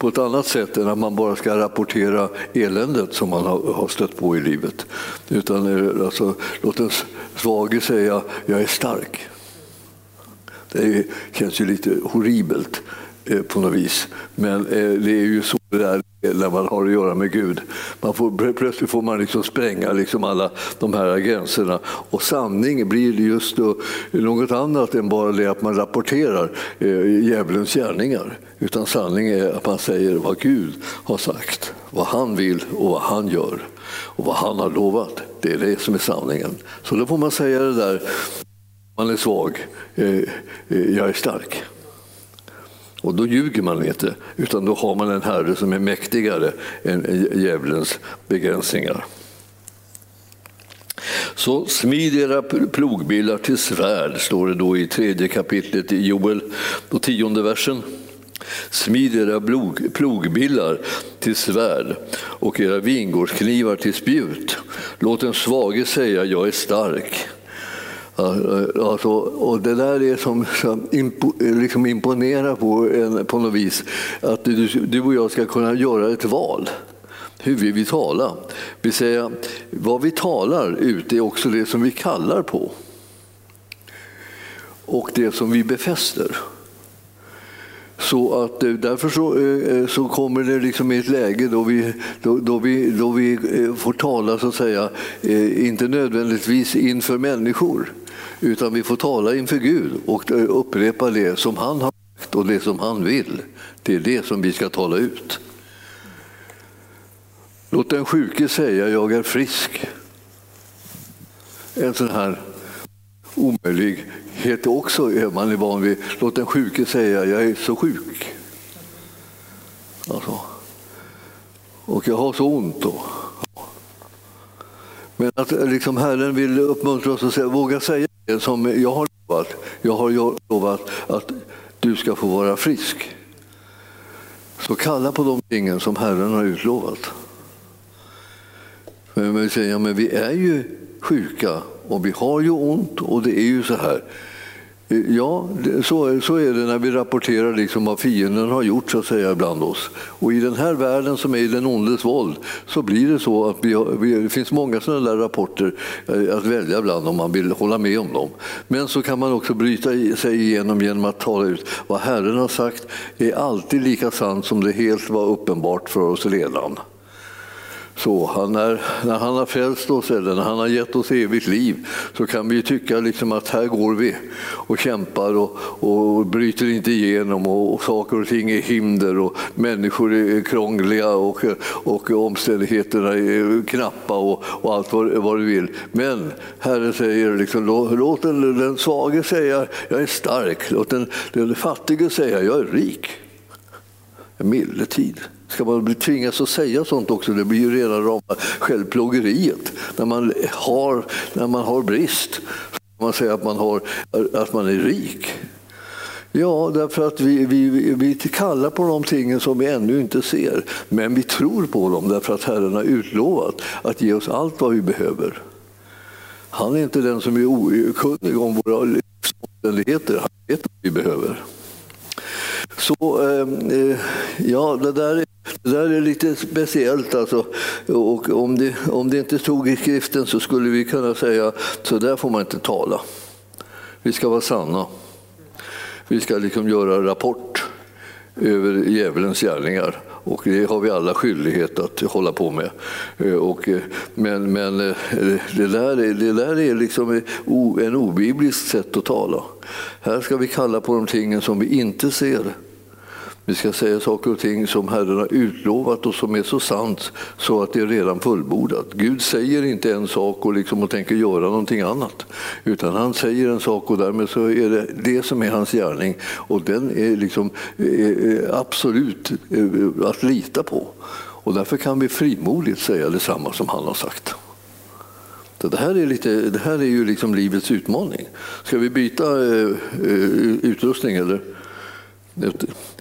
på ett annat sätt än att man bara ska rapportera eländet som man har stött på i livet. Utan eh, alltså, låt den svage säga jag är stark. Det känns ju lite horribelt eh, på något vis. Men eh, det är ju så det där när man har att göra med Gud. Man får, plötsligt får man liksom spränga liksom alla de här gränserna. Och sanning blir just då något annat än bara det att man rapporterar eh, djävulens gärningar. Utan sanning är att man säger vad Gud har sagt, vad han vill och vad han gör och vad han har lovat. Det är det som är sanningen. Så då får man säga det där, man är svag, eh, eh, jag är stark. Och då ljuger man inte, utan då har man en herre som är mäktigare än djävulens begränsningar. Så smid era plogbilar till svärd, står det då i tredje kapitlet i Joel, på tionde versen. Smid era plogbillar till svärd och era vingårdsknivar till spjut. Låt den svage säga jag är stark. Alltså, och det där är som, som impo, liksom imponerar på, en, på något vis. Att du, du och jag ska kunna göra ett val. Hur vill vi tala? Vi säger, vad vi talar ut är också det som vi kallar på. Och det som vi befäster. Så att eh, därför så, eh, eh, så kommer det liksom i ett läge då vi, då, då, vi, då vi får tala, så att säga, inte nödvändigtvis inför människor, utan vi får tala inför Gud och upprepa det som han har sagt och det som han vill. Det är det som vi ska tala ut. Låt den sjuke säga jag är frisk. En sån här omöjlighet också är man är van vid. Låt den sjuke säga jag är så sjuk. Alltså. Och jag har så ont. Då. Men att eh, liksom Herren vill uppmuntra oss att säga, våga säga det som jag har lovat. Jag har lovat att du ska få vara frisk. Så kalla på de tingen som Herren har utlovat. Men vi säger, ja, men vi är ju sjuka och vi har ju ont och det är ju så här. Ja, så, så är det när vi rapporterar liksom vad fienden har gjort så att säga bland oss. Och i den här världen som är i den ondes våld så blir det så att vi, har, vi det finns många sådana där rapporter eh, att välja bland om man vill hålla med om dem. Men så kan man också bryta sig igenom genom att tala ut vad Herren har sagt är alltid lika sant som det helt var uppenbart för oss redan. Så, han är, när han har frälst oss eller när han har gett oss evigt liv så kan vi tycka liksom att här går vi och kämpar och, och bryter inte igenom och, och saker och ting är hinder och människor är krångliga och, och omständigheterna är knappa och, och allt vad, vad, du vill. Men Herren säger liksom, låt den, den svage säga jag är stark, låt den, den fattige säga jag är rik. En milde Ska man bli tvingas att säga sånt också? Det blir ju rena rama självplågeriet. När man har, när man har brist ska man säga att man, har, att man är rik. Ja, därför att vi, vi, vi kallar på de tingen som vi ännu inte ser. Men vi tror på dem därför att Herren har utlovat att ge oss allt vad vi behöver. Han är inte den som är okunnig om våra livsomständigheter. Han vet vad vi behöver. Så ehm, eh, ja, det där, är, det där är lite speciellt. Alltså. Och om, det, om det inte stod i skriften så skulle vi kunna säga så där får man inte tala. Vi ska vara sanna. Vi ska liksom göra rapport över djävulens gärningar. Och det har vi alla skyldighet att hålla på med. Eh, och, eh, men men eh, det, där är, det där är liksom en obiblisk sätt att tala. Här ska vi kalla på de tingen som vi inte ser. Vi ska säga saker och ting som Herren har utlovat och som är så sant så att det är redan fullbordat. Gud säger inte en sak och, liksom och tänker göra någonting annat. Utan han säger en sak och därmed så är det det som är hans gärning. Och den är liksom absolut eh, att lita på. Och därför kan vi frimodigt säga detsamma som han har sagt. Så det, här är lite, det här är ju liksom livets utmaning. Ska vi byta eh, eh utrustning eller?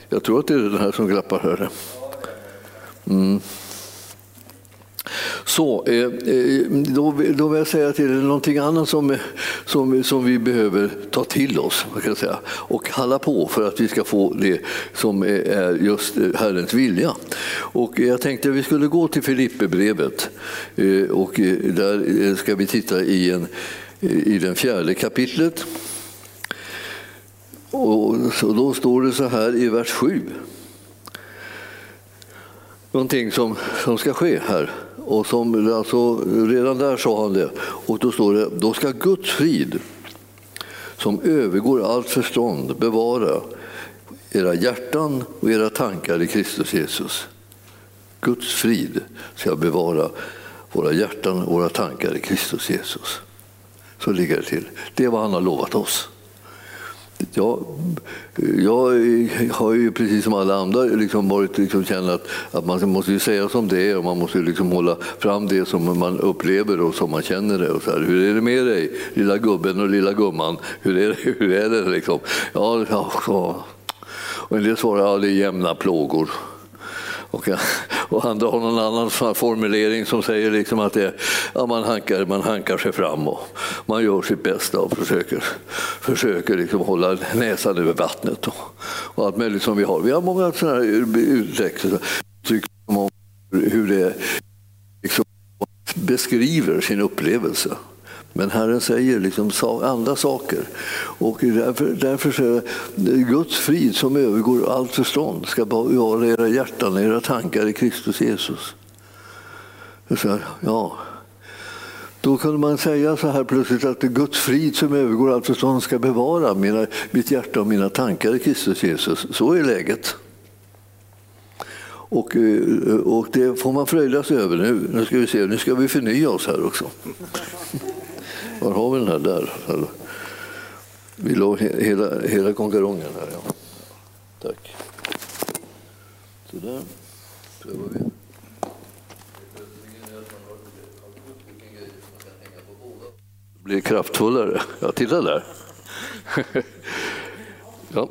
Jag tror att det är den här som glappar här. Mm. Så, eh, eh, då, då vill jag säga till er någonting annat som, som, som vi behöver ta till oss kan jag säga, och kalla på för att vi ska få det som är just Herrens vilja. Och jag tänkte att vi skulle gå till Filipperbrevet eh, och där ska vi titta i, en, i den fjärde kapitlet. Och så då står det så här i vers 7. Någonting som, som ska ske här. Och som, alltså, redan där sa han det. Och då står det, då ska Guds frid som övergår allt förstånd bevara era hjärtan och era tankar i Kristus Jesus. Guds frid ska bevara våra hjärtan och våra tankar i Kristus Jesus. Så ligger det till. Det är vad han har lovat oss. Ja, jag har ju precis som alla andra liksom varit, liksom känner att, att man måste ju säga som det är och man måste liksom hålla fram det som man upplever och som man känner det. Och så här. Hur är det med dig, lilla gubben och lilla gumman? Hur är det? Hur är det liksom? Ja, ja, Och en del svarar ja, det är jämna plågor. Och, och andra har någon annan formulering som säger liksom att det, ja, man, hankar, man hankar sig fram och man gör sitt bästa och försöker, försöker liksom hålla näsan över vattnet. Och, och allt möjligt som vi har. Vi har många sådana här uttryck om hur det liksom beskriver sin upplevelse. Men Herren säger liksom andra saker. Och därför, därför så Guds frid som övergår allt förstånd ska bevara era hjärtan, era tankar i Kristus Jesus. Så här, ja. Då kunde man säga så här plötsligt att Guds frid som övergår allt förstånd ska bevara mina, mitt hjärta och mina tankar i Kristus Jesus. Så är läget. Och, eh, och det får man fröjdas över nu. Nu ska vi se, nu ska vi förnya oss här också. Var har vi den här? Där. Vi låg hela, hela konkarongen här. Ja. Tack. Så där prövar vi. Det blir kraftfullare. Ja, titta där. ja,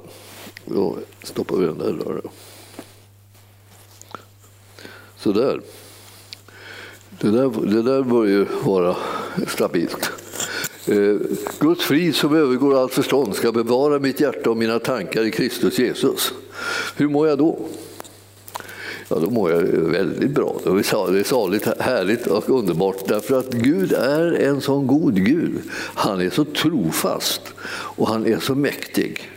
då stoppar vi den där. Då. Så där. Det där, det där bör ju vara stabilt. Eh, Guds frid som övergår allt förstånd ska bevara mitt hjärta och mina tankar i Kristus Jesus. Hur mår jag då? Ja, då mår jag väldigt bra. Det är saligt, härligt och underbart därför att Gud är en sån god Gud. Han är så trofast och han är så mäktig.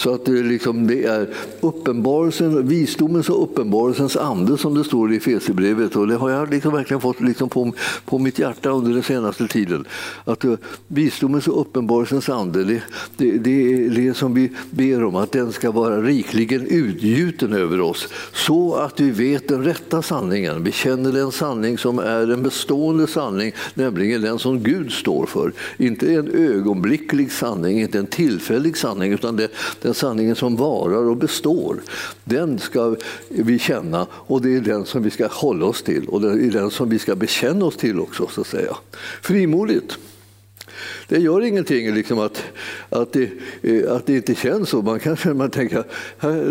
Så att det, liksom, det är uppenbarelsen, visdomens och uppenbarelsens ande som det står i Efesierbrevet. Och det har jag liksom verkligen fått liksom på, på mitt hjärta under den senaste tiden. Att uh, visdomens och uppenbarelsens ande, det, det, det är det som vi ber om, att den ska vara rikligen utgjuten över oss. Så att vi vet den rätta sanningen. Vi känner den sanning som är en bestående sanning, nämligen den som Gud står för. Inte en ögonblicklig sanning, inte en tillfällig sanning, utan det, den sanningen som varar och består, den ska vi känna och det är den som vi ska hålla oss till och det är den som vi ska bekänna oss till också. så att säga. Frimodigt. Det gör ingenting liksom att, att, det, eh, att det inte känns så. Man, kan, man, tänker,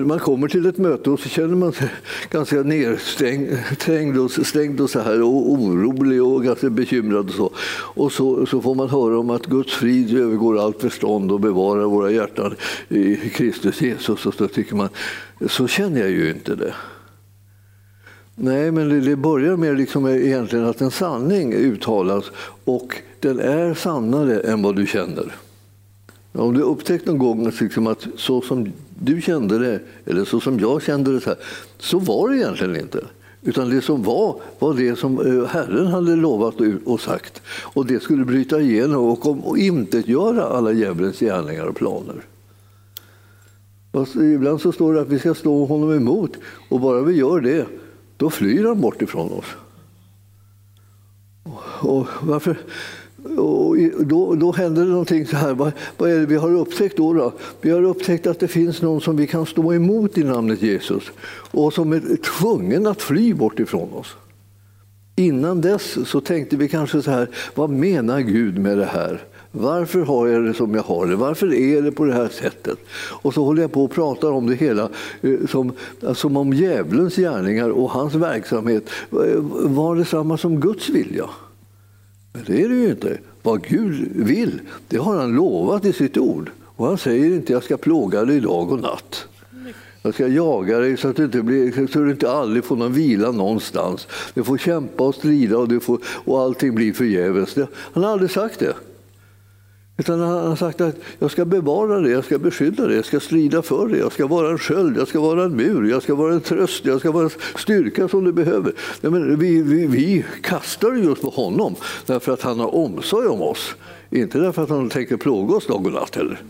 man kommer till ett möte och så känner man sig ganska nedstängd och, stängd och, så här, och orolig och ganska bekymrad. Och så. Och så, så får man höra om att Guds frid övergår allt förstånd och bevarar våra hjärtan i Kristus Jesus. Och så tycker man, så känner jag ju inte det. Nej, men det börjar med liksom egentligen att en sanning uttalas och den är sannare än vad du känner. Om du upptäckt någon gång liksom att så som du kände det, eller så som jag kände det, så, här, så var det egentligen inte. Utan det som var, var det som eh, Herren hade lovat och sagt. Och det skulle bryta igenom och, och göra alla djävulens gärningar och planer. Fast ibland så står det att vi ska stå honom emot och bara vi gör det, då flyr han bort ifrån oss. Och varför? Och då, då händer det någonting så här. Vad, vad är det vi har upptäckt då, då? Vi har upptäckt att det finns någon som vi kan stå emot i namnet Jesus och som är tvungen att fly bort ifrån oss. Innan dess så tänkte vi kanske så här, vad menar Gud med det här? Varför har jag det som jag har det? Varför är det på det här sättet? Och så håller jag på och pratar om det hela eh, som, eh, som om djävulens gärningar och hans verksamhet eh, var detsamma som Guds vilja. Men det är det ju inte. Vad Gud vill, det har han lovat i sitt ord. Och han säger inte jag ska plåga dig dag och natt. Jag ska jaga dig så att du inte, blir, så du inte aldrig får någon vila någonstans. Du får kämpa och strida och, du får, och allting blir förgäves. Han har aldrig sagt det. Utan han har sagt att jag ska bevara det, jag ska beskydda det, jag ska strida för det, jag ska vara en sköld, jag ska vara en mur, jag ska vara en tröst, jag ska vara en styrka som du behöver. Men vi, vi, vi kastar just på honom därför att han har omsorg om oss. Inte därför att han tänker plåga oss dag och natt heller.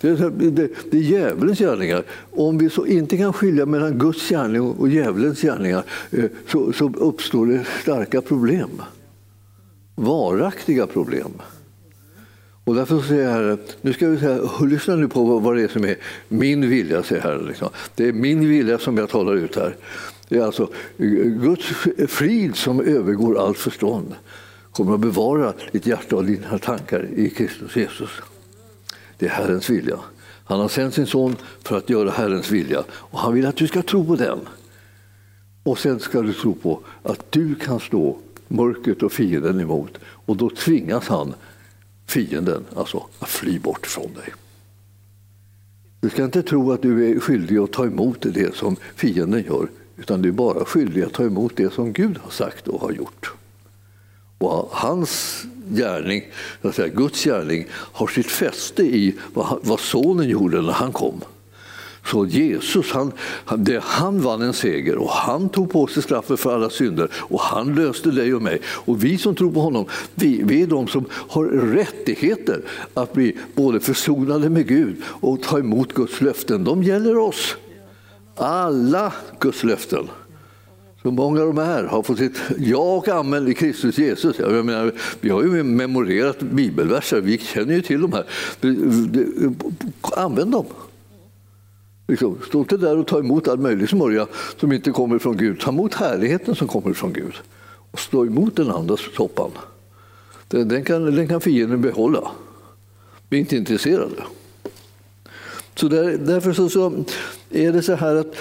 Det, är, det, det är djävulens gärningar. Om vi så inte kan skilja mellan Guds gärning och djävulens gärningar eh, så, så uppstår det starka problem. Varaktiga problem. Och därför säger jag nu ska vi säga, lyssna nu på vad det är som är min vilja. Säger Herren. liksom. Det är min vilja som jag talar ut här. Det är alltså Guds frid som övergår allt förstånd kommer att bevara ditt hjärta och dina tankar i Kristus Jesus. Det är Herrens vilja. Han har sänt sin son för att göra Herrens vilja och han vill att du ska tro på den. Och sen ska du tro på att du kan stå mörkret och fienden emot och då tvingas han fienden alltså att fly bort från dig. Du ska inte tro att du är skyldig att ta emot det som fienden gör, utan du är bara skyldig att ta emot det som Gud har sagt och har gjort. Och hans gärning, så att säga, Guds gärning, har sitt fäste i vad, vad sonen gjorde när han kom. Så Jesus, han, det, han vann en seger och han tog på sig straffet för alla synder och han löste dig och mig. Och vi som tror på honom, vi, vi är de som har rättigheter att bli både försonade med Gud och ta emot Guds löften. De gäller oss. Alla Guds löften. Så många av de här har fått sitt ja och amen i Kristus Jesus. Jag menar, vi har ju memorerat bibelverser, vi känner ju till de här. Använd dem. Liksom, stå inte där och ta emot all möjlig smörja som inte kommer från Gud. Ta emot härligheten som kommer från Gud. Och stå emot den andra soppan. Den, den, kan, den kan fienden behålla. Vi är inte intresserade. Så där, därför så, så är det så här att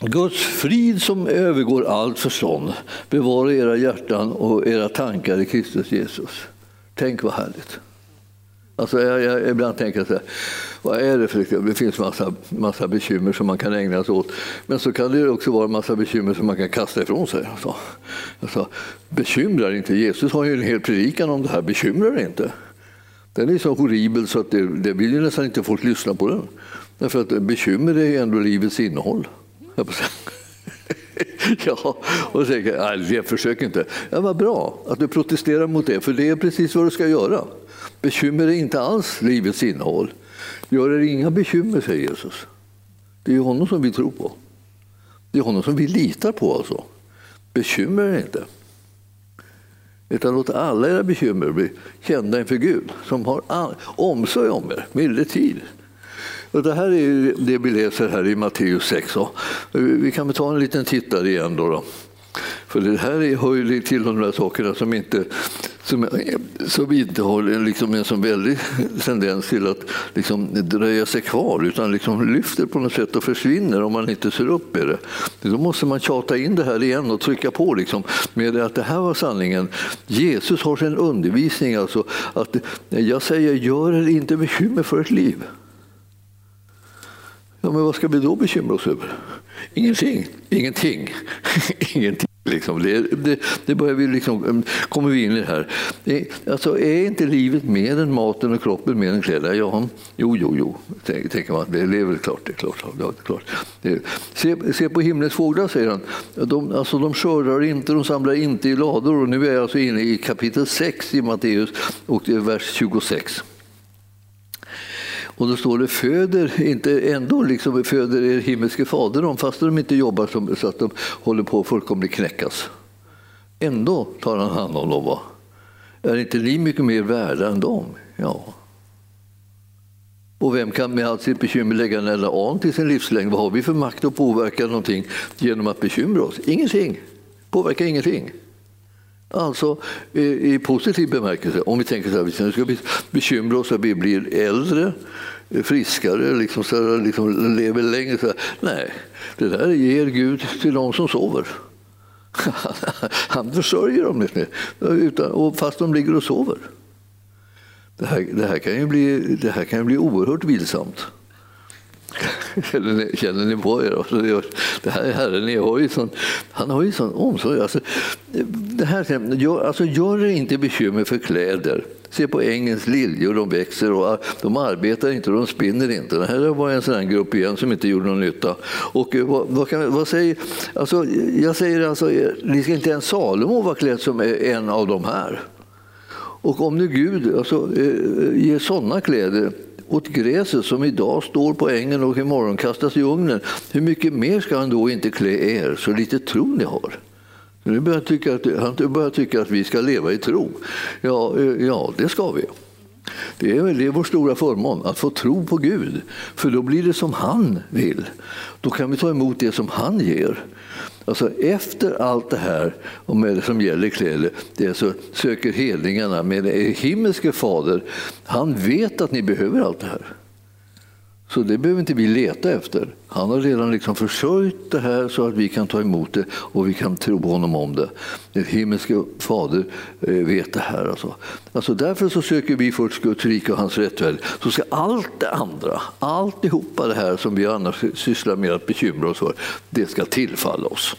Guds frid som övergår allt förstånd bevarar era hjärtan och era tankar i Kristus Jesus. Tänk vad härligt. Alltså jag, jag, ibland tänker jag så här, vad är det för Det finns massa, massa bekymmer som man kan ägna sig åt. Men så kan det också vara massa bekymmer som man kan kasta ifrån sig. Alltså, alltså, bekymrar inte. Jesus har ju en hel predikan om det här. Bekymrar inte. Den är så horribel så att det, det vill ju nästan inte folk lyssna på den. Därför att bekymmer är ju ändå livets innehåll. ja, och så tänker jag, nej, försök inte. Ja, vad bra att du protesterar mot det, för det är precis vad du ska göra. Bekymmer är inte alls livets innehåll. Gör er inga bekymmer, säger Jesus. Det är honom som vi tror på. Det är honom som vi litar på. Alltså. Bekymmer er inte. Utan låt alla era bekymmer bli kända inför Gud som har omsorg om er, milde tid. Och det här är det vi läser här i Matteus 6. Vi kan väl ta en liten titt där igen. Då, då. För det här hör ju till de där sakerna som inte, som, som inte har liksom en sån väldig tendens till att liksom dröja sig kvar utan liksom lyfter på något sätt och försvinner om man inte ser upp med det. Då måste man tjata in det här igen och trycka på liksom, med att det här var sanningen. Jesus har sin undervisning, alltså att jag säger gör er inte bekymmer för ert liv. Ja, men vad ska vi då bekymra oss över? Ingenting. Ingenting. Ingenting. Liksom. Det, det, det börjar vi liksom, kommer vi in i det här. Det, alltså, är inte livet mer än maten och kroppen mer än kläder? Ja, jo, jo, jo, tänker man. Det är väl klart. Det är klart, det är klart. Det, se, se på himlens fåglar, säger han. De, alltså, de skördar inte, de samlar inte i lador. Och nu är jag alltså inne i kapitel 6 i Matteus, och det är vers 26. Och då står det föder inte ändå liksom föder er himmelske fader dem fast de inte jobbar som, så att de håller på att fullkomligt knäckas. Ändå tar han hand om dem. Va? Är inte ni mycket mer värda än dem? Ja. Och vem kan med allt sitt bekymmer lägga en enda an till sin livslängd? Vad har vi för makt att påverka någonting genom att bekymra oss? Ingenting. Påverka ingenting. Alltså i, i positiv bemärkelse. Om vi tänker så här, vi ska bekymra oss att vi blir äldre, friskare, liksom, så här, liksom, lever längre. Så här. Nej, det där ger Gud till de som sover. Han försörjer dem utan, och fast de ligger och sover. Det här, det här, kan, ju bli, det här kan ju bli oerhört vilsamt. Känner ni, känner ni på er? Alltså, det här Herren har ju sån, han har ju sån omsorg. Alltså, det här, gör, alltså, gör er inte bekymmer för kläder. Se på ängens liljor, de växer och ah, de arbetar inte och de spinner inte. Det här var en sån grupp igen som inte gjorde någon nytta. Och eh, vad, vad, kan, vad säger, alltså, jag säger alltså, eh, ni ska inte ens Salomo vara klädd som eh, en av de här. Och om nu Gud alltså, ger sådana kläder åt gräset som idag står på ängen och imorgon kastas i ugnen, hur mycket mer ska han då inte klä er, så lite tro ni har? Nu börjar tycka att, han börjar tycka att vi ska leva i tro. Ja, eh, ja det ska vi. Det är, det är vår stora förmån, att få tro på Gud. För då blir det som han vill. Då kan vi ta emot det som han ger. Alltså efter allt det här med, som gäller kläder, det så söker hedningarna med himmelske fader. Han vet att ni behöver allt det här. Så det behöver inte vi leta efter. Han har redan liksom försörjt det här så att vi kan ta emot det och vi kan tro på honom om det. Den himmelske fader eh, vet det här. Alltså. Alltså därför så söker vi först Guds rike och hans rättfärdighet. Så ska allt det andra, alltihopa det här som vi annars sysslar med att bekymra oss för, det ska tillfalla oss.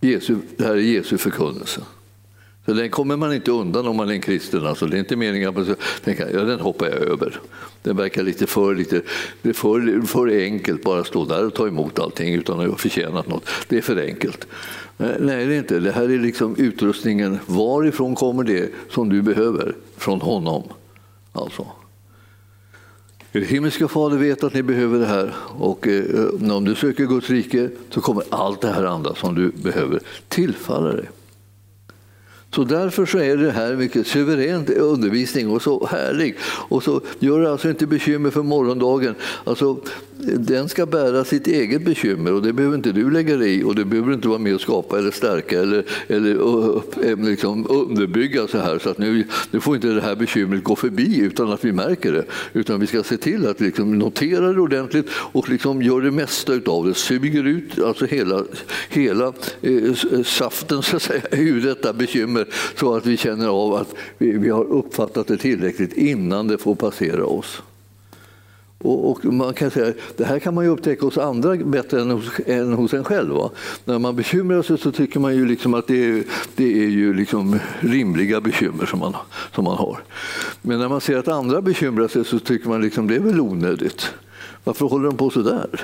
Jesu, det här är Jesu förkunnelse. Så den kommer man inte undan om man är en kristen. Alltså, det är inte meningen att man ska tänka ja, den hoppar jag över. Den verkar lite för, lite, det är för, för enkelt bara stå där och ta emot allting utan att ha förtjänat något. Det är för enkelt. Eh, nej, det är inte. Det här är liksom utrustningen. Varifrån kommer det som du behöver? Från honom. Alltså. Er himmelska fader vet att ni behöver det här och eh, om du söker Guds rike så kommer allt det här andra som du behöver tillfalla dig. Så därför så är det här mycket suverän undervisning och så härlig. Och så gör det alltså inte bekymmer för morgondagen. Alltså, den ska bära sitt eget bekymmer och det behöver inte du lägga dig i och det behöver inte vara med och skapa eller stärka eller, eller upp, liksom underbygga så här så att nu, nu får inte det här bekymret gå förbi utan att vi märker det. Utan vi ska se till att liksom notera det ordentligt och liksom gör det mesta av det. Suger ut alltså hela, hela eh, saften så att säga, ur detta bekymmer så att vi känner av att vi, vi har uppfattat det tillräckligt innan det får passera oss. Och, och, man kan säga, det här kan man ju upptäcka hos andra bättre än hos, än hos en själv. Va? När man bekymrar sig så tycker man ju liksom att det är, det är ju liksom rimliga bekymmer som man, som man har. Men när man ser att andra bekymrar sig så tycker man liksom det är väl onödigt. Varför håller de på så där?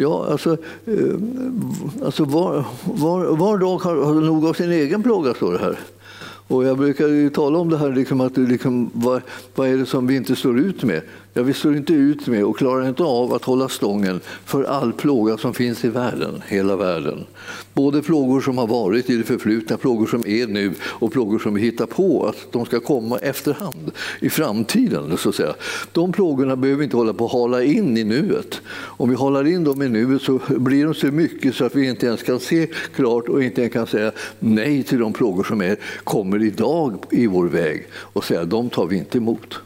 Ja, alltså, eh, alltså var, var, var dag har, har nog av sin egen plåga, står det här. Och jag brukar ju tala om det här, liksom att liksom, vad, vad är det som vi inte står ut med? Ja, vi står inte ut med och klarar inte av att hålla stången för all plåga som finns i världen, hela världen. Både plågor som har varit i det förflutna, plågor som är nu och plågor som vi hittar på att de ska komma efterhand i framtiden. Så att säga. De plågorna behöver vi inte hålla på att hala in i nuet. Om vi håller in dem i nuet så blir de så mycket så att vi inte ens kan se klart och inte ens kan säga nej till de plågor som är, kommer idag i vår väg och säga de tar vi inte emot.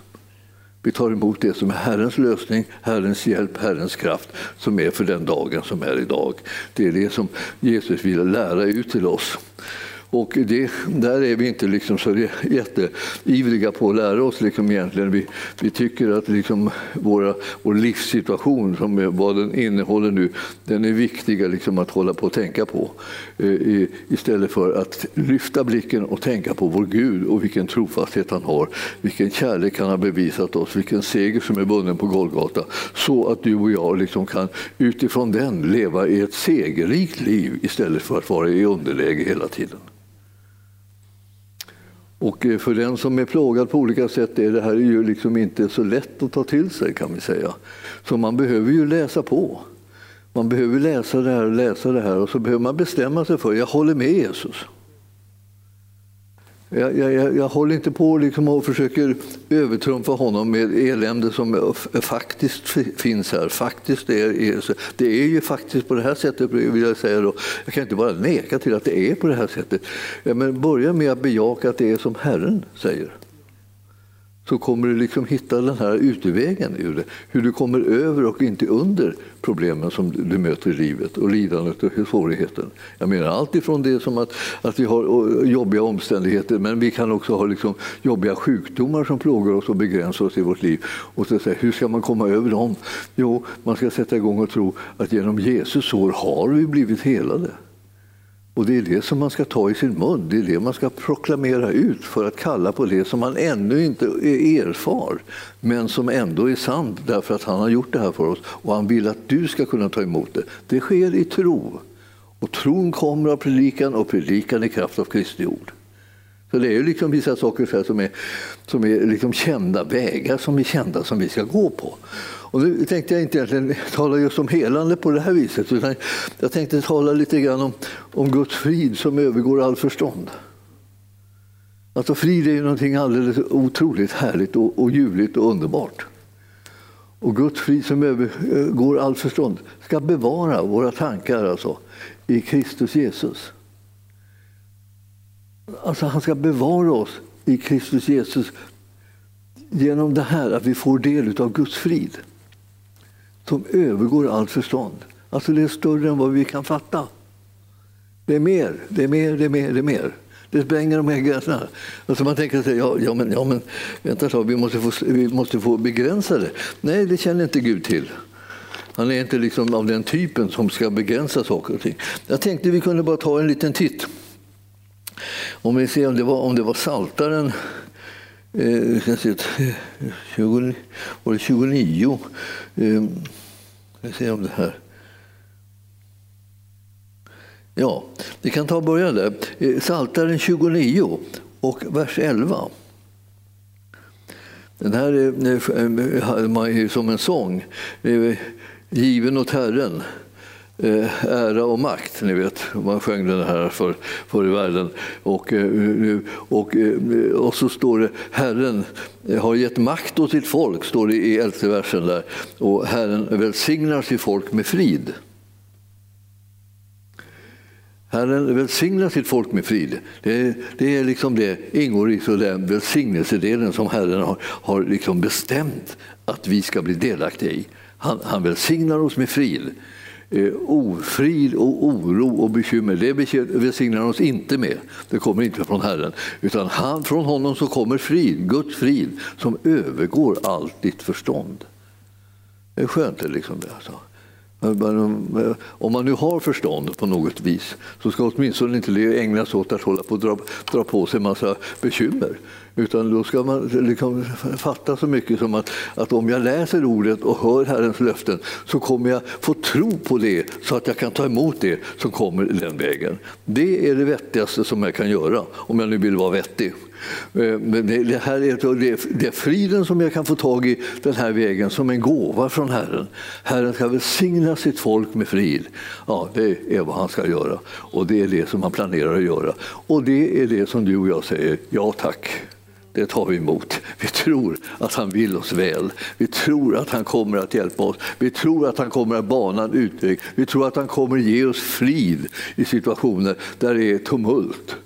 Vi tar emot det som är Herrens lösning, Herrens hjälp, Herrens kraft som är för den dagen som är idag. Det är det som Jesus vill lära ut till oss. Och det, där är vi inte liksom så jätteivriga på att lära oss. Liksom egentligen. Vi, vi tycker att liksom våra, vår livssituation, som vad den innehåller nu, den är viktiga liksom att hålla på och tänka på. Eh, istället för att lyfta blicken och tänka på vår Gud och vilken trofasthet han har, vilken kärlek han har bevisat oss, vilken seger som är bunden på Golgata. Så att du och jag liksom kan utifrån den leva i ett segerrikt liv istället för att vara i underläge hela tiden. Och eh, för den som är plågad på olika sätt är det här ju liksom inte så lätt att ta till sig kan vi säga. Så man behöver ju läsa på. Man behöver läsa det här och läsa det här och så behöver man bestämma sig för, jag håller med Jesus. Jag, jag, jag håller inte på liksom och försöker övertrumfa honom med elände som faktiskt finns här. Faktiskt är, det är ju faktiskt på det här sättet, vill jag säga. Då. Jag kan inte bara neka till att det är på det här sättet. Men börja med att bejaka att det är som Herren säger så kommer du liksom hitta den här utvägen ur det. Hur du kommer över och inte under problemen som du möter i livet och lidandet och svårigheten. Jag menar allt ifrån det som att, att vi har jobbiga omständigheter men vi kan också ha liksom jobbiga sjukdomar som plågar oss och begränsar oss i vårt liv. Och så säga, hur ska man komma över dem? Jo, man ska sätta igång och tro att genom Jesus sår har vi blivit helade. Och det är det som man ska ta i sin mun, det är det man ska proklamera ut för att kalla på det som man ännu inte erfar, men som ändå är sant därför att han har gjort det här för oss och han vill att du ska kunna ta emot det. Det sker i tro. Och tron kommer av predikan och predikan i kraft av Kristi ord. Så det är liksom vissa saker som är, som är liksom kända vägar som är kända som vi ska gå på. Och nu tänkte jag inte egentligen tala just om helande på det här viset utan jag tänkte tala lite grann om, om Guds frid som övergår all förstånd. Alltså frid är ju någonting alldeles otroligt härligt och, och ljuvligt och underbart. Och Guds frid som övergår all förstånd ska bevara våra tankar alltså, i Kristus Jesus. Alltså han ska bevara oss i Kristus Jesus genom det här att vi får del av Guds frid som övergår allt förstånd. Alltså det är större än vad vi kan fatta. Det är mer, det är mer, det är mer, det är mer. Det spränger de här gränserna. Alltså man tänker sig, ja, ja, men, ja men vänta så, vi måste, få, vi måste få begränsa det. Nej, det känner inte Gud till. Han är inte liksom av den typen som ska begränsa saker och ting. Jag tänkte vi kunde bara ta en liten titt. Om vi ser om det var, om det var Saltaren eh, 20, eh, var det 29. Eh, vi se om det här. Ja, vi kan ta och börja där. Eh, Saltaren 29 och vers 11. Den här eh, eh, är som en sång, given åt Herren. Eh, ära och makt. Ni vet, man sjöng den här för, för i världen. Och, eh, eh, och, eh, och så står det Herren har gett makt åt sitt folk, står det i elfte versen. där. Och Herren välsignar sitt folk med frid. Herren välsignar sitt folk med frid. Det, det, är liksom det ingår i så den välsignelsedelen som Herren har, har liksom bestämt att vi ska bli delaktiga i. Han, han välsignar oss med frid. Eh, ofrid och oro och bekymmer, det välsignar han oss inte med. Det kommer inte från Herren. Utan han, från honom så kommer frid, Guds frid, som övergår allt ditt förstånd. Det är skönt liksom det. Alltså. Om man nu har förstånd på något vis så ska åtminstone inte det ägnas åt att hålla på och dra, dra på sig en massa bekymmer. Utan då ska man liksom fatta så mycket som att, att om jag läser ordet och hör Herrens löften så kommer jag få tro på det så att jag kan ta emot det som kommer den vägen. Det är det vettigaste som jag kan göra om jag nu vill vara vettig. Eh, men det, här är, det är friden som jag kan få tag i den här vägen som en gåva från Herren. Herren ska välsigna sitt folk med frid. Ja, det är vad han ska göra och det är det som han planerar att göra. Och det är det som du och jag säger ja tack det tar vi emot. Vi tror att han vill oss väl. Vi tror att han kommer att hjälpa oss. Vi tror att han kommer att bana en utväg. Vi tror att han kommer att ge oss frid i situationer där det är tumult.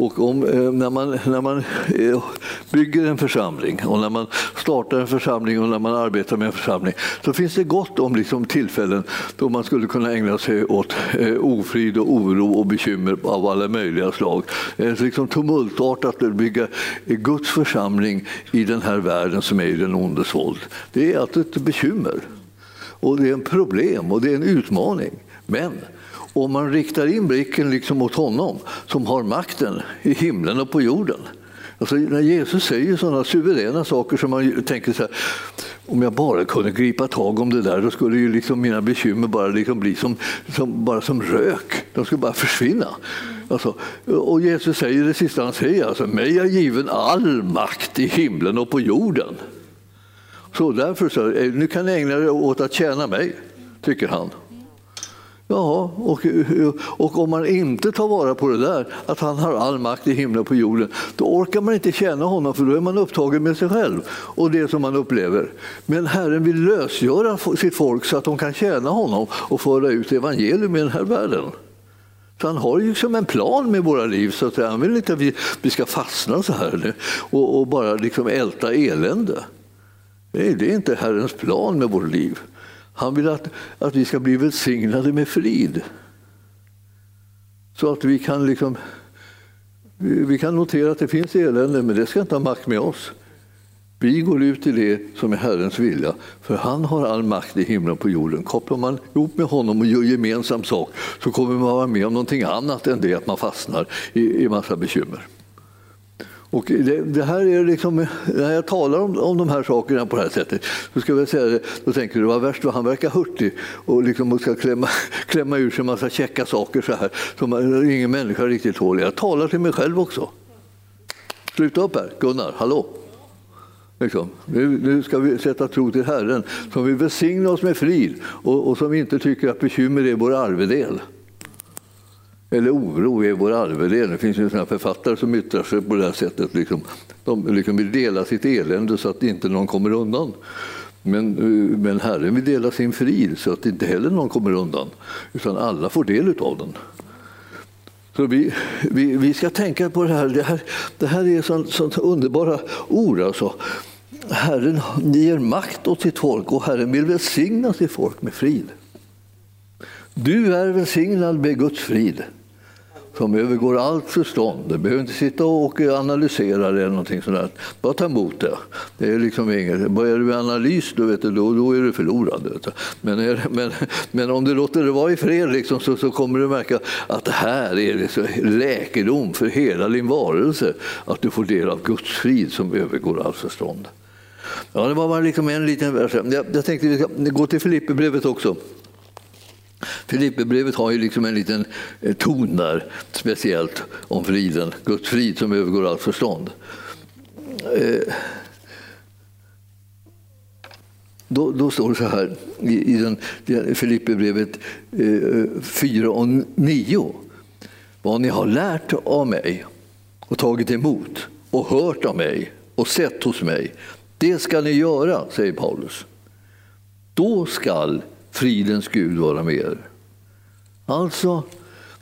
Och om, eh, när man, när man eh, bygger en församling och när man startar en församling och när man arbetar med en församling så finns det gott om liksom tillfällen då man skulle kunna ägna sig åt eh, ofrid och oro och bekymmer av alla möjliga slag. Liksom tumultartat att bygga Guds församling i den här världen som är i den ondes våld. Det är alltså ett bekymmer. Och det är en problem och det är en utmaning. Men om man riktar in blicken liksom mot honom som har makten i himlen och på jorden. Alltså, när Jesus säger sådana suveräna saker som man tänker så här, om jag bara kunde gripa tag om det där då skulle ju liksom mina bekymmer bara liksom bli som, som, bara som rök. De skulle bara försvinna. Alltså, och Jesus säger det sista han säger, alltså, mig är given all makt i himlen och på jorden. Så därför så, eh, nu kan ni ägna er åt att tjäna mig, tycker han. Ja, och, och om man inte tar vara på det där, att han har all makt i himlen och på jorden, då orkar man inte känna honom för då är man upptagen med sig själv och det som man upplever. Men Herren vill lösgöra sitt folk så att de kan tjäna honom och föra ut evangelium i den här världen. Så han har ju liksom en plan med våra liv. så att Han vill inte att vi, vi ska fastna så här och, och bara liksom älta elände. Nej, det är inte Herrens plan med vårt liv. Han vill att, att vi ska bli välsignade med frid. Så att vi kan, liksom, vi kan notera att det finns elände, men det ska inte ha makt med oss. Vi går ut i det som är Herrens vilja, för han har all makt i himlen och på jorden. Kopplar man ihop med honom och gör gemensam sak så kommer man vara med om någonting annat än det att man fastnar i, i massa bekymmer. Och det, det, här är liksom, när jag talar om, om de här sakerna på det här sättet så ska jag säga det, då tänker du vad värst vad han verkar hurtig och liksom ska klämma, klämma ur sig en massa käcka saker så här som ingen människa riktigt tål. Jag talar till mig själv också. Sluta upp här, Gunnar, hallå! Liksom. Nu, nu, ska vi sätta tro till Herren som vill välsigna oss med frid och, och som inte tycker att bekymmer är vår arvedel. Eller oro är vår arvedel. Det finns ju sådana författare som yttrar sig på det här sättet. Liksom. De liksom vill dela sitt elände så att inte någon kommer undan. Men, eh, men Herren vill dela sin frid så att inte heller någon kommer undan. Utan alla får del av den. Så vi, vi, vi ska tänka på det här. Det här, det här är sånt, sånt underbara ord. Alltså. Herren ger makt åt sitt folk och Herren vill välsigna sitt folk med frid. Du är välsignad med Guds frid som övergår allt förstånd. Du behöver inte sitta och analysera det eller någonting sådant. Bara ta emot det. det är liksom inget. Börjar du med analys då, vet du, då, då är du förlorad. Men, men, men om du låter det vara i fred liksom, så, så kommer du märka att det här är liksom läkedom för hela din varelse. Att du får del av Guds frid som övergår allt förstånd. Ja, det var bara liksom en liten vers. Jag, jag tänkte vi ska gå till Filipperbrevet också. Filipperbrevet har ju liksom en liten eh, ton där, speciellt om friden, Guds frid som övergår allt förstånd. Eh, då, då, står det så här i, i den, Filipperbrevet 4 eh, och 9. Vad ni har lärt av mig och tagit emot och hört av mig och sett hos mig, det ska ni göra, säger Paulus. Då skall fridens Gud vara med er. Alltså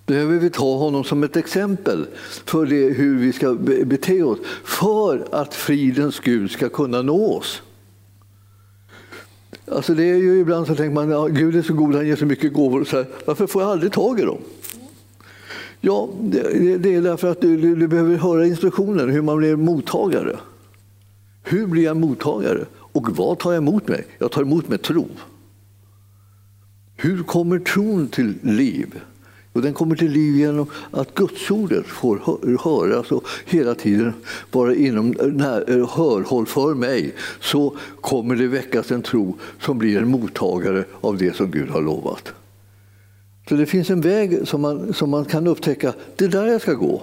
behöver vi ta honom som ett exempel för det, hur vi ska bete oss för att fridens Gud ska kunna nå oss. Alltså det är ju ibland så tänker man att ja, Gud är så god, han ger så mycket gåvor. Så här, varför får jag aldrig tag i dem? Ja, det, det är därför att du, du, du, behöver höra instruktioner hur man blir mottagare. Hur blir jag mottagare? Och vad tar jag emot mig? Jag tar emot med tro. Hur kommer tron till liv? Och den kommer till liv genom att gudsordet får höras och hela tiden vara inom hörhåll för mig. Så kommer det väckas en tro som blir en mottagare av det som Gud har lovat. Så det finns en väg som man, som man kan upptäcka, det är där jag ska gå.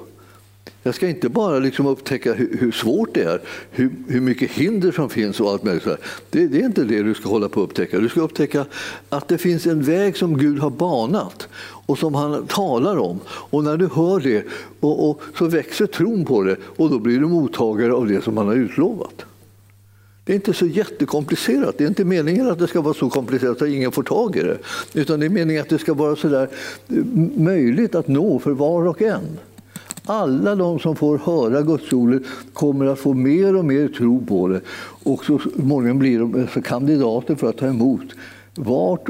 Jag ska inte bara liksom upptäcka hur, hur svårt det är, hur, hur, mycket hinder som finns och allt möjligt. Det, det, är inte det du ska hålla på att upptäcka. Du ska upptäcka att det finns en väg som Gud har banat och som han talar om. Och när du hör det och, och så växer tron på det och då blir du mottagare av det som han har utlovat. Det är inte så jättekomplicerat. Det är inte meningen att det ska vara så komplicerat att ingen får tag i det. Utan det är meningen att det ska vara så där eh, möjligt att nå för var och en. Alla de som får höra gudsordet kommer att få mer och mer tro på det och så småningom blir de alltså kandidater för att ta emot vart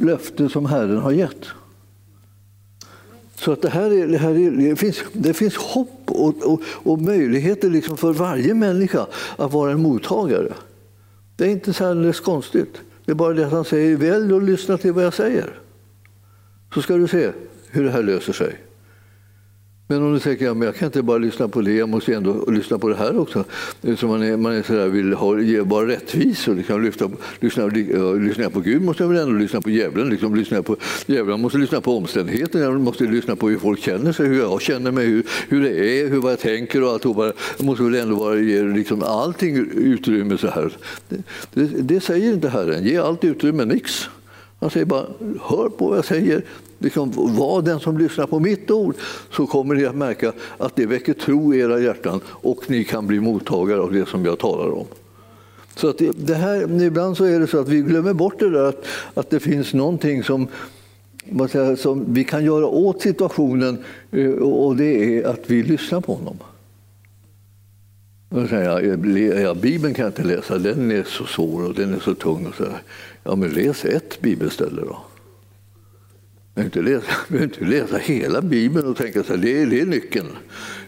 löfte som Herren har gett. Så att det, här är, det, här är, det, finns, det finns hopp och, och, och möjligheter liksom för varje människa att vara en mottagare. Det är inte särskilt konstigt. Det är bara det att han säger välj och lyssna till vad jag säger. Så ska du se hur det här löser sig. Men om du tänker att ja, jag kan inte bara lyssna på det, jag måste ändå lyssna på det här också. Så man, är, man är så där, vill ha, ge bara rättvis liksom lyfta, lyssna, lyssna på Gud måste jag väl ändå lyssna på djävulen. Liksom, lyssna på, djävulen måste lyssna på omständigheterna, jag måste lyssna på hur folk känner sig, hur jag känner mig, hur, hur det är, hur vad jag tänker och allt. Jag måste väl ändå bara ge liksom allting utrymme så här. Det, det, det säger inte Herren, ge allt utrymme, nix. Han säger bara, hör på vad jag säger. Liksom, var den som lyssnar på mitt ord så kommer ni att märka att det väcker tro i era hjärtan och ni kan bli mottagare av det som jag talar om. Så att det här, ibland så är det så att vi glömmer bort det där att, att det finns någonting som, säger, som vi kan göra åt situationen eh, och det är att vi lyssnar på honom. Då säger, ja, Bibeln kan jag inte läsa, den är så svår och den är så tung. Och så Ja, men läs ett bibelställe då. Jag behöver inte, inte läsa hela Bibeln och tänka att det, är, det är nyckeln.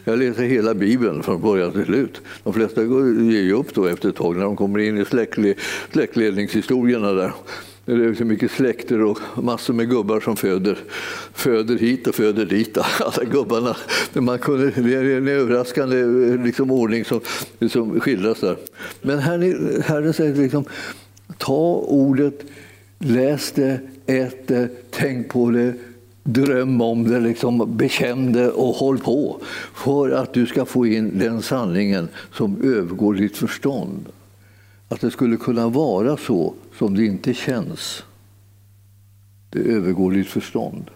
Jag läser hela Bibeln från början till slut. De flesta ger ju upp då efter ett tag när de kommer in i släktledningshistorierna. Där. Det är så mycket släkter och massor med gubbar som föder, föder hit och föder dit. Alla gubbarna. Man kunde, det är en överraskande liksom, ordning som, som skildras där. Men Herren, herren säger liksom, ta ordet, läs det, ät det, tänk på det, dröm om det, liksom, bekänn det och håll på för att du ska få in den sanningen som övergår ditt förstånd. Att det skulle kunna vara så som det inte känns. Det övergår ditt förstånd.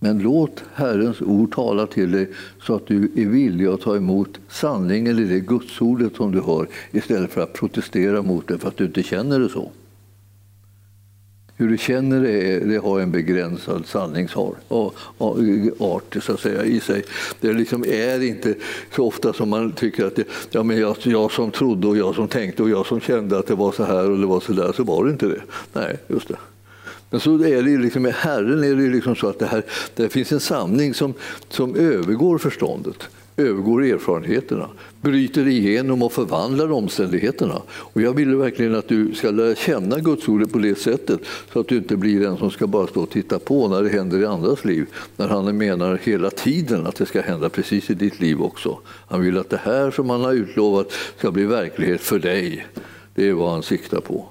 Men låt Herrens ord tala till dig så att du är villig att ta emot sanningen i det gudsordet som du hör, istället för att protestera mot det för att du inte känner det så. Hur du känner det, det har en begränsad sanningsart så att säga, i sig. Det liksom är inte så ofta som man tycker att det, ja, men jag, jag som trodde och jag som tänkte och jag som kände att det var så här och det var så där, så var det inte det. Nej, just det. Men så är det liksom, med Herren är det liksom så att det, här, det finns en sanning som, som övergår förståndet övergår erfarenheterna, bryter igenom och förvandlar omständigheterna. Och jag vill verkligen att du ska lära känna Guds ord på det sättet så att du inte blir den som ska bara stå och titta på när det händer i andras liv. När han menar hela tiden att det ska hända precis i ditt liv också. Han vill att det här som han har utlovat ska bli verklighet för dig. Det är vad han siktar på.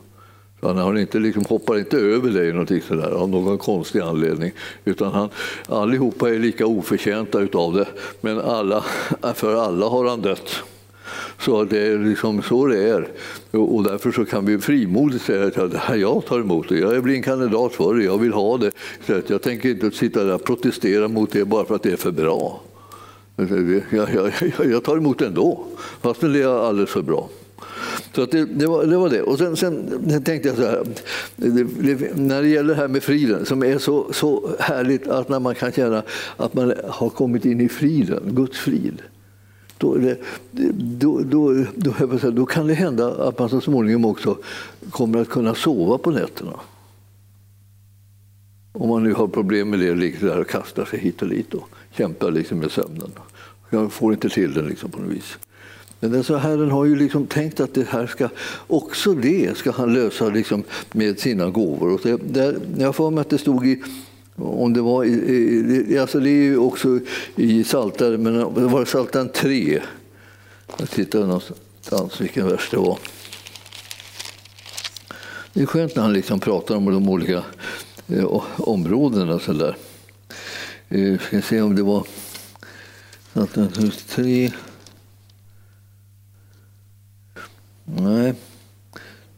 Han har inte, liksom, hoppar inte över dig någonting sådär, av någon konstig anledning. Utan han, allihopa är lika oförtjänta utav det, men alla, för alla har han dött. Så det är liksom så det är. Och därför så kan vi frimodigt säga att det här jag tar emot det. Jag blir en kandidat för det, jag vill ha det. Jag tänker inte sitta där och protestera mot det bara för att det är för bra. Jag, jag, jag tar emot det ändå, fast det är alldeles för bra. Så det, det, var, det, var, det Och sen, sen tänkte jag så här, det, när det gäller det här med friden som är så, så härligt att när man kan känna att man har kommit in i friden, Guds frid. Då, då, då, då, då kan det hända att man så småningom också kommer att kunna sova på nätterna. Om man nu har problem med det, liksom ligger där och kastar sig hit och dit och kämpar liksom med sömnen. Jag får inte till den liksom på något vis. Men alltså, Herren har ju liksom tänkt att det här ska, också det ska han lösa liksom med sina gåvor. Och det, där, jag får mig att det stod i om det var i, alltså det är ju också i Psaltaren, men det var 3. Jag tittar någonstans vilken vers det var. Det är skönt när han liksom pratar om de olika eh, områdena. Så där. Eh, ska se om det var Psaltaren 3. Nej,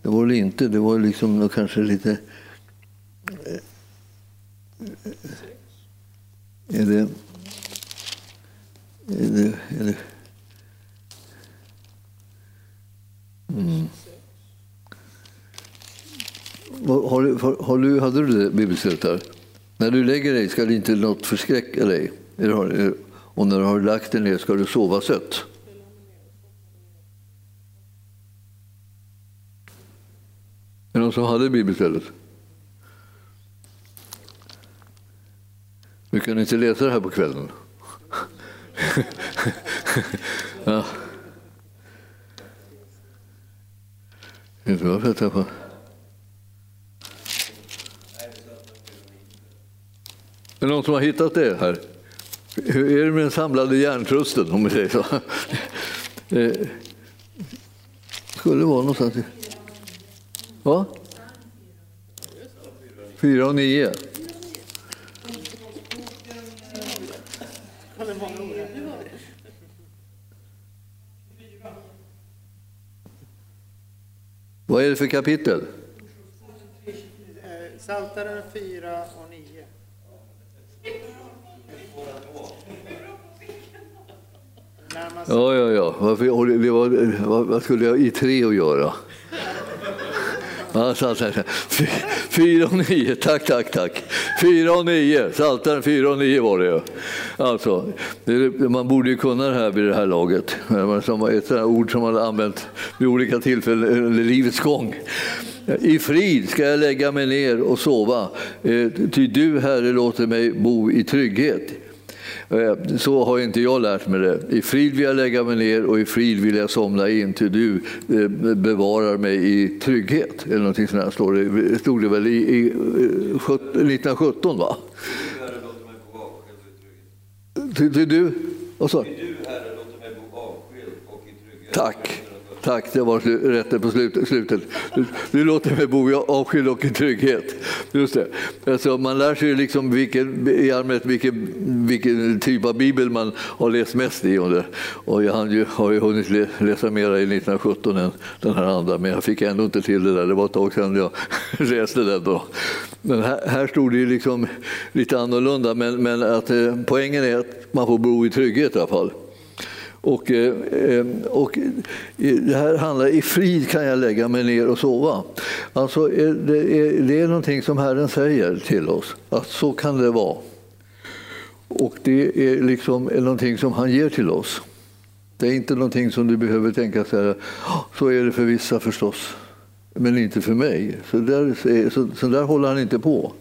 det var det inte. Det var liksom kanske lite... Eh, är det... Är det, är det mm. Har har, har du, hade du det bibelstället där? När du lägger dig ska det inte något förskräcka dig. Och när du har lagt dig ner ska du sova sött. Någon som hade bibelstället? Vi kan inte läsa det här på kvällen. ja. Inte varför jag tappar. Är det någon som har hittat det här? Hur är det med den samlade hjärntrusten, om vi säger så? Det skulle vara någonstans. Va? Fyra och nio. Vad är det för kapitel? Psaltaren 4 och 9. Närmast Ja, ja, ja. Var, vad, vad skulle jag i tre att göra? Ja, Psaltaren fy- Fyra och nio, tack, tack, tack. Fyra och nio, Psaltaren fyra och nio var det ju. Alltså, man borde ju kunna det här vid det här laget. Som ett sådant ord som man har använt vid olika tillfällen under livets gång. I frid ska jag lägga mig ner och sova, eh, ty du, Herre, låter mig bo i trygghet. Eh, Så har inte jag lärt mig det. I frid vill jag lägga mig ner och i frid vill jag somna in till du eh, bevarar mig i trygghet. Eller någonting sånt står det, stod det väl i, i eh, sjut- 1917 va? Herre, låter mig bo avskild och i trygghet. Till, till du? Och så. Du, avskild och trygghet. Tack. Tack, det var rätten på slut- slutet. Du, låter mig bo i avskild och i trygghet. Just det. Alltså, man lär sig liksom vilken, i allmänhet vilken, vilken typ av bibel man har läst mest i. Och, och jag har ju, har ju hunnit läsa mera i 1917 än den här andra, men jag fick ändå inte till det där. Det var ett tag sedan jag läste den. Då. Men här, här stod det ju liksom lite annorlunda, men, men att, eh, poängen är att man får bo i trygghet i alla fall. Och, eh, eh, och eh, det här handlar i frid kan jag lägga mig ner och sova. Alltså, det, är, det är någonting som Herren säger till oss, att så kan det vara. Och det är liksom någonting som han ger till oss. Det är inte någonting som du behöver tänka så här, så är det för vissa förstås, men inte för mig. Så där, så, så där håller han inte på.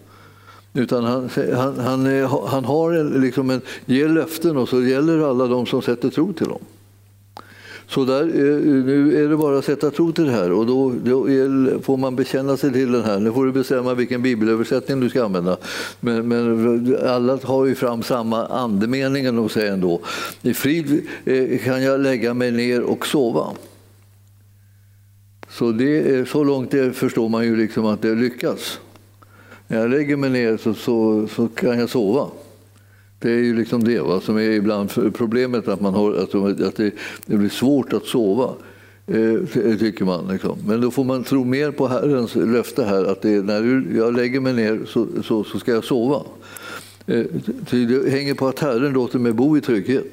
Utan han, han, han, eh, är- han har en, liksom en, ger löften och så gäller alla de som sätter tro till dem. Så där, eh, nu är det bara att sätta tro till det här och då, då är, får man bekänna sig till den här. Nu får du bestämma vilken bibelöversättning du ska använda. Men, men alla har ju fram samma andemeningen och säger ändå. I frid eh, kan jag lägga mig ner och sova. Så, det så långt det förstår man ju liksom att det lyckas. När jag lägger mig ner så, så, så kan jag sova. Det är ju liksom det va, som är ibland problemet, att, man har, att, att det, det blir svårt att sova. Eh, tycker man. Liksom. Men då får man tro mer på Herrens löfte här, att det, är när jag lägger mig ner så, så, så ska jag sova. Eh, det hänger på att Herren låter mig bo i trygghet.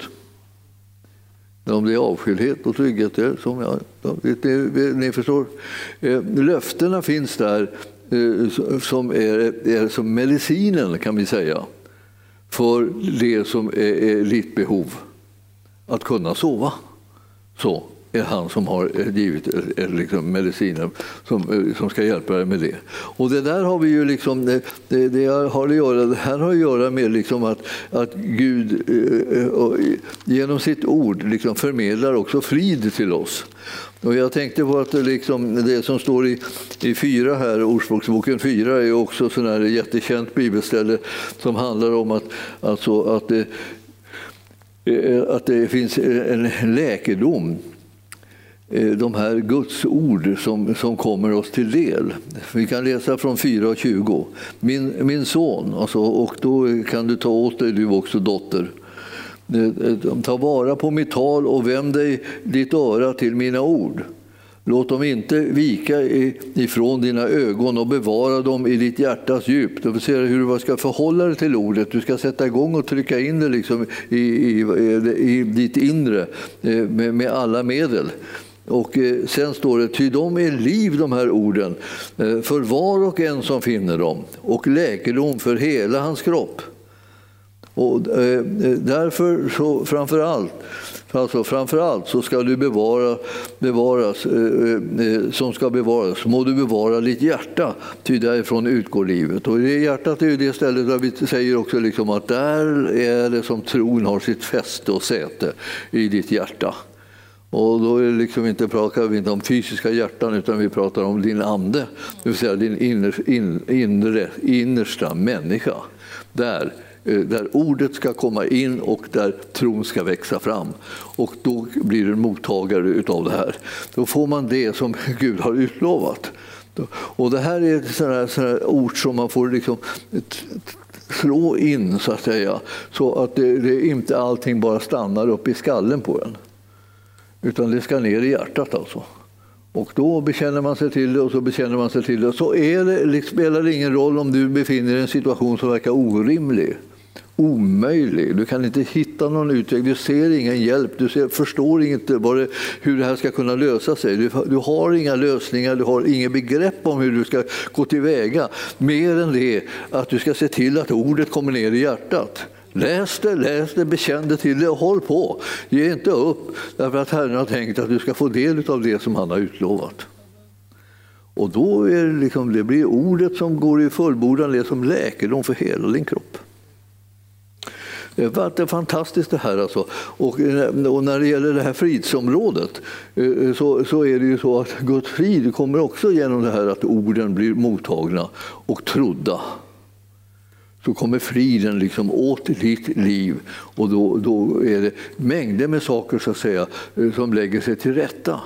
Om det är avskildhet och trygghet, det som jag, det, det, ni förstår. Eh, löftena finns där Eh, som är, är som medicinen kan vi säga för det som är, är ditt behov. Att kunna sova. Så är han som har eh, givit eh, eh, liksom medicinen som, som ska hjälpa dig med det. Och det där har vi ju liksom, det, det, det har att göra, det här har att göra med liksom att, att Gud genom sitt ord liksom förmedlar också frid till oss. Och jag tänkte på att liksom, det som står i, i fyra här, Ordspråksboken 4 är också sån här jättekänt bibelställe som handlar om att, alltså, att, det, att det finns en läkedom Eh, de här Guds ord som, som kommer oss till del. Vi kan läsa från 4.20. Min, min son, alltså, och då kan du ta åt dig du också dotter. Eh, eh, ta vara på mitt tal och vänd dig ditt öra till mina ord. Låt dem inte vika ifrån dina ögon och bevara dem i ditt hjärtas djup. Du ser se hur du ska förhålla dig till ordet. Du ska sätta igång och trycka in det liksom i, i, i ditt inre med, med alla medel. Och eh, sen står det, ty de är liv de här orden eh, för var och en som finner dem och läkedom för hela hans kropp. Och eh, därför, så, framför allt, alltså framför allt så ska du bevara, bevaras, som ska bevaras, må du bevara ditt hjärta, ty därifrån utgår livet. Och det hjärtat är ju det stället där vi säger också liksom att där är det som tron har sitt fäste och säte i ditt hjärta. Och då är det liksom inte, pratar vi inte om fysiska hjärtan utan vi pratar om din ande, det vill säga din inner, in, inre, innersta människa. Där, eh, där ordet ska komma in och där tron ska växa fram. Och då blir du mottagare utav det här. Då får man det som Gud har utlovat. Och det här är sådana här, här ord som man får liksom slå in så att säga. Så att det, det inte allting bara stannar upp i skallen på en. Utan det ska ner i hjärtat alltså. Och då bekänner man sig till det och så bekänner man sig till det. Så är det, det spelar det ingen roll om du befinner dig i en situation som verkar orimlig omöjlig. Du kan inte hitta någon utväg. Du ser ingen hjälp. Du ser, förstår inte det, hur det här ska kunna lösa sig. Du, du, har inga lösningar. Du har inget begrepp om hur du ska gå tillväga. Mer än det att du ska se till att ordet kommer ner i hjärtat. Läs det, läs det, bekänn det till det och håll på. Ge inte upp, därför att Herren har tänkt att du ska få del av det som han har utlovat. Och då är det, liksom, det blir ordet som går i fullbordan, det som läkedom för hela din kropp. Det är fantastiskt det här. Alltså. Och, eh, och när det gäller det här fridsområdet eh, så, så är det ju så att Guds frid kommer också genom det här att orden blir mottagna och trodda så kommer friden liksom åt ditt liv och då, då är det mängder med saker så att säga, som lägger sig till rätta.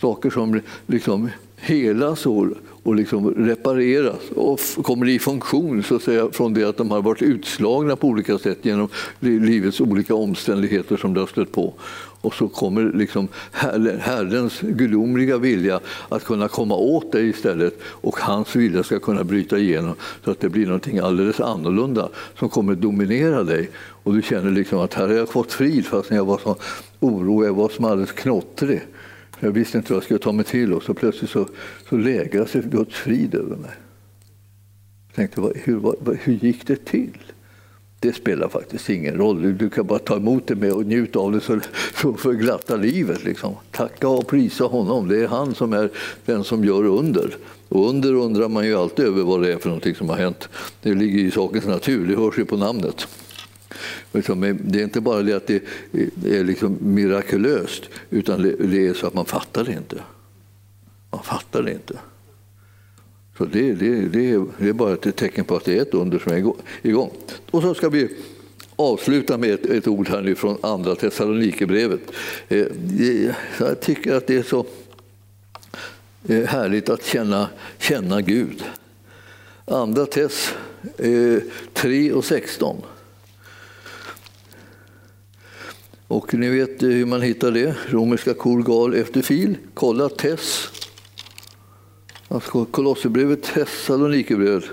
Saker som liksom helas och, och liksom repareras och kommer i funktion så att säga, från det att de har varit utslagna på olika sätt genom livets olika omständigheter som de har stött på. Och så kommer liksom Herrens gudomliga vilja att kunna komma åt dig istället och hans vilja ska kunna bryta igenom så att det blir något alldeles annorlunda som kommer dominera dig. Och du känner liksom att här har jag fått frid fast jag var så orolig, jag var som alldeles knottrig. Jag visste inte vad jag skulle ta mig till och så plötsligt så, så lägrade sig Guds frid över mig. Jag tänkte, hur, hur gick det till? Det spelar faktiskt ingen roll. Du kan bara ta emot det med och njuta av det för, för, för glatta livet. Liksom. Tacka och prisa honom. Det är han som är den som gör under. Och under undrar man ju alltid över vad det är för någonting som har hänt. Det ligger i sakens natur, det hörs ju på namnet. Liksom, det är inte bara det att det är liksom mirakulöst, utan det är så att man fattar det inte. Man fattar det inte. Så det, det, det, är bara ett tecken på att det är ett under som är igång. Och så ska vi avsluta med ett, ett ord här nu från Andra Thessalonikerbrevet. Eh, jag tycker att det är så eh, härligt att känna, känna Gud. Andra Tess eh, 3 och 16. Och ni vet hur man hittar det. Romerska kor gal efter fil. Kolla Tess. Kolosserbrevet, Thessalonikerbrevet.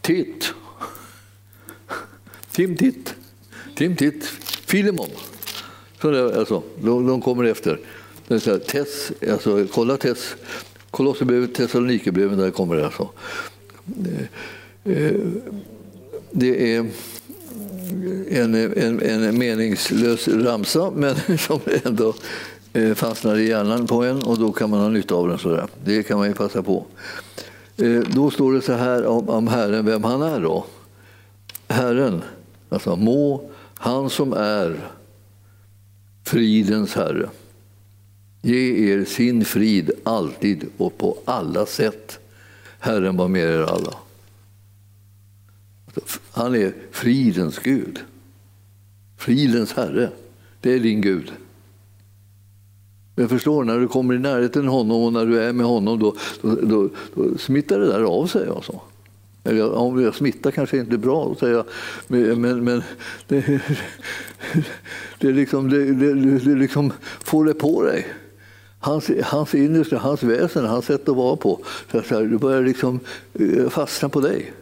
Titt. Tim Titt. Tim Titt. Filemon. Så alltså, de, de kommer efter. Tess, alltså, kolla Tess. Kolosserbrevet, Thessalonikerbrevet, där kommer det alltså. Eh, eh, det är en, en, en meningslös ramsa, men som ändå Eh, fastnar i hjärnan på en och då kan man ha nytta av den. Sådär. Det kan man ju passa på. Eh, då står det så här om, om Herren, vem han är då. Herren, alltså må han som är fridens Herre ge er sin frid alltid och på alla sätt. Herren var med er alla. Alltså, han är fridens Gud. Fridens Herre. Det är din Gud. Jag förstår, när du kommer i närheten av honom och när du är med honom då, då, då, då smittar det där av sig. Alltså. Eller om jag smittar kanske inte är bra att säga, men, men, men det, det, liksom, det, det, det liksom får det på dig. Hans, hans innersta, hans väsen, hans sätt att vara på. Så att du börjar liksom eh, fastna på dig.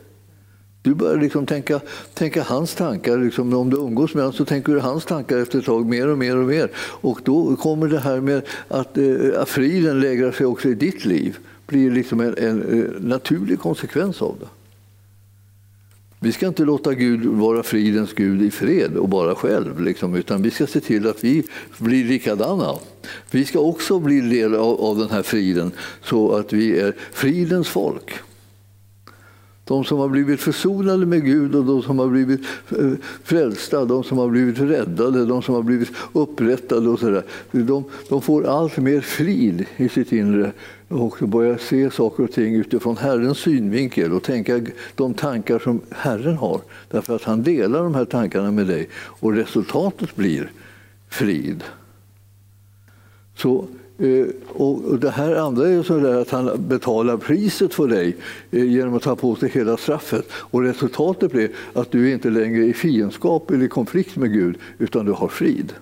Du börjar liksom tänka, tänka hans tankar. Liksom, om du umgås med honom så tänker du hans tankar efter ett tag mer och mer och mer. Och då kommer det här med att eh, friden lägrar sig också i ditt liv. blir liksom en, en, eh, naturlig konsekvens av det. Vi ska inte låta Gud vara fridens Gud i fred och bara själv, liksom, utan vi ska se till att vi blir likadana. Vi ska också bli del av, av den här friden så att vi är fridens folk. De som har blivit försonade med Gud och de som har blivit eh, frälsta, de som har blivit räddade, de som har blivit upprättade och sådär. De, de får allt mer frid i sitt inre och börjar se saker och ting utifrån Herrens synvinkel och tänka de tankar som Herren har. Därför att han delar de här tankarna med dig och resultatet blir frid. Så Eh, och det här andra är så att han betalar priset för dig eh, genom att ta på sig hela straffet. Och resultatet blir att du inte längre är i fiendskap eller konflikt med Gud, utan du har frid.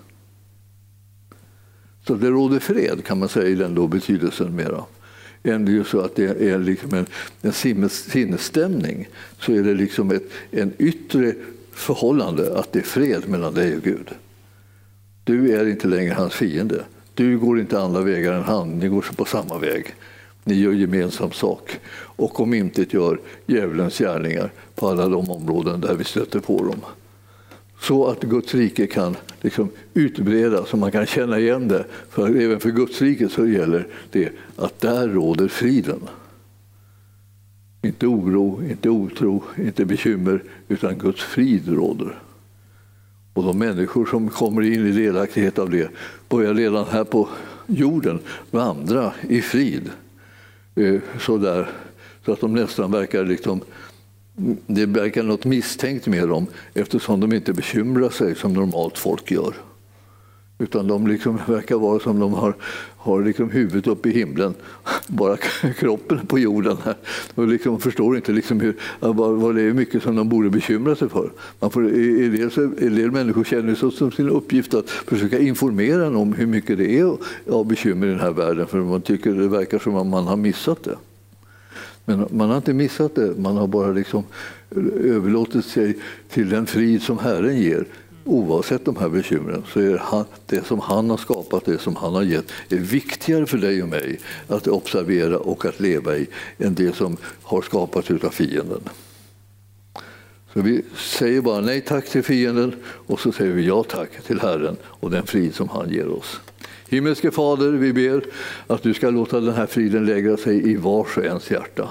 Så det råder fred kan man säga i den då betydelsen mera. Än det är ju så att det är liksom en, en sinnesstämning så är det liksom ett en yttre förhållande att det är fred mellan dig och Gud. Du är inte längre hans fiende. Du går inte andra vägar än han. Ni går på samma väg. Ni gör gemensam sak och om inte gör djävulens gärningar på alla de områden där vi stöter på dem. Så att Guds rike kan liksom utbredas och man kan känna igen det. För även för Guds rike så gäller det att där råder friden. Inte oro, inte otro, inte bekymmer, utan Guds frid råder. Och de människor som kommer in i delaktighet av det börjar redan här på jorden vandra i frid. Eh, så, där, så att de nästan verkar liksom det verkar något misstänkt med dem eftersom de inte bekymrar sig som normalt folk gör. Utan de liksom verkar vara som de har, har liksom huvudet uppe i himlen, bara kroppen på jorden. Här. Och liksom förstår inte liksom hur, vad, vad det är mycket som de borde bekymra sig för. Man får, en, del, en del människor känner det som sin uppgift att försöka informera en om hur mycket det är av bekymmer i den här världen för man tycker det verkar som att man har missat det. Men man har inte missat det, man har bara liksom överlåtit sig till den frid som Herren ger. Oavsett de här bekymren så är han, det som han har skapat, det som han har gett, är viktigare för dig och mig att observera och att leva i än det som har skapats av fienden. Så vi säger bara nej tack till fienden och så säger vi ja tack till Herren och den frid som han ger oss. Himmelske Fader, vi ber att du ska låta den här friden lägga sig i vars och ens hjärta.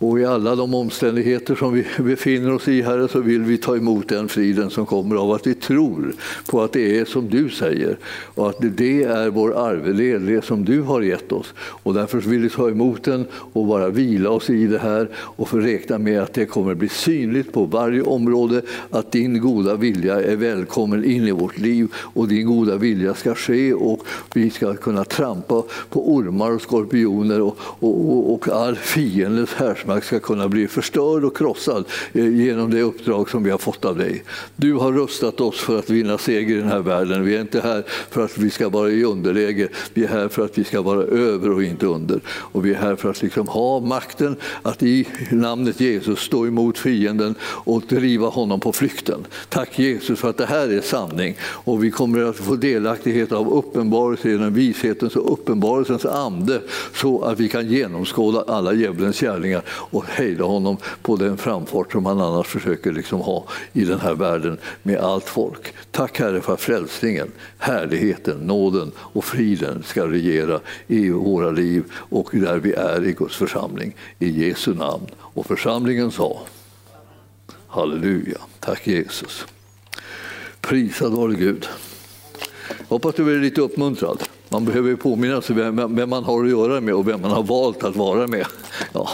Och i alla de omständigheter som vi befinner oss i, Herre, så vill vi ta emot den friden som kommer av att vi tror på att det är som du säger och att det är vår arvedel, det som du har gett oss. Och därför vill vi ta emot den och bara vila oss i det här och få räkna med att det kommer bli synligt på varje område att din goda vilja är välkommen in i vårt liv och din goda vilja ska ske och vi ska kunna trampa på ormar och skorpioner och, och, och, och all fiendens världsmakt ska kunna bli förstörd och krossad eh, genom det uppdrag som vi har fått av dig. Du har rustat oss för att vinna seger i den här världen. Vi är inte här för att vi ska vara i underläge. Vi är här för att vi ska vara över och inte under. Och vi är här för att liksom ha makten att i namnet Jesus stå emot fienden och driva honom på flykten. Tack Jesus för att det här är sanning och vi kommer att få delaktighet av uppenbarelse genom vishetens och uppenbarelsens ande så att vi kan genomskåda alla djävulens gärningar och hejda honom på den framfart som han annars försöker liksom ha i den här världen med allt folk. Tack Herre för att frälsningen, härligheten, nåden och friden ska regera i våra liv och där vi är i Guds församling. I Jesu namn. Och församlingen sa Halleluja. Tack Jesus. Prisad vare Gud. Hoppas du är lite uppmuntrad. Man behöver ju påminna sig vem, vem man har att göra med och vem man har valt att vara med. Ja.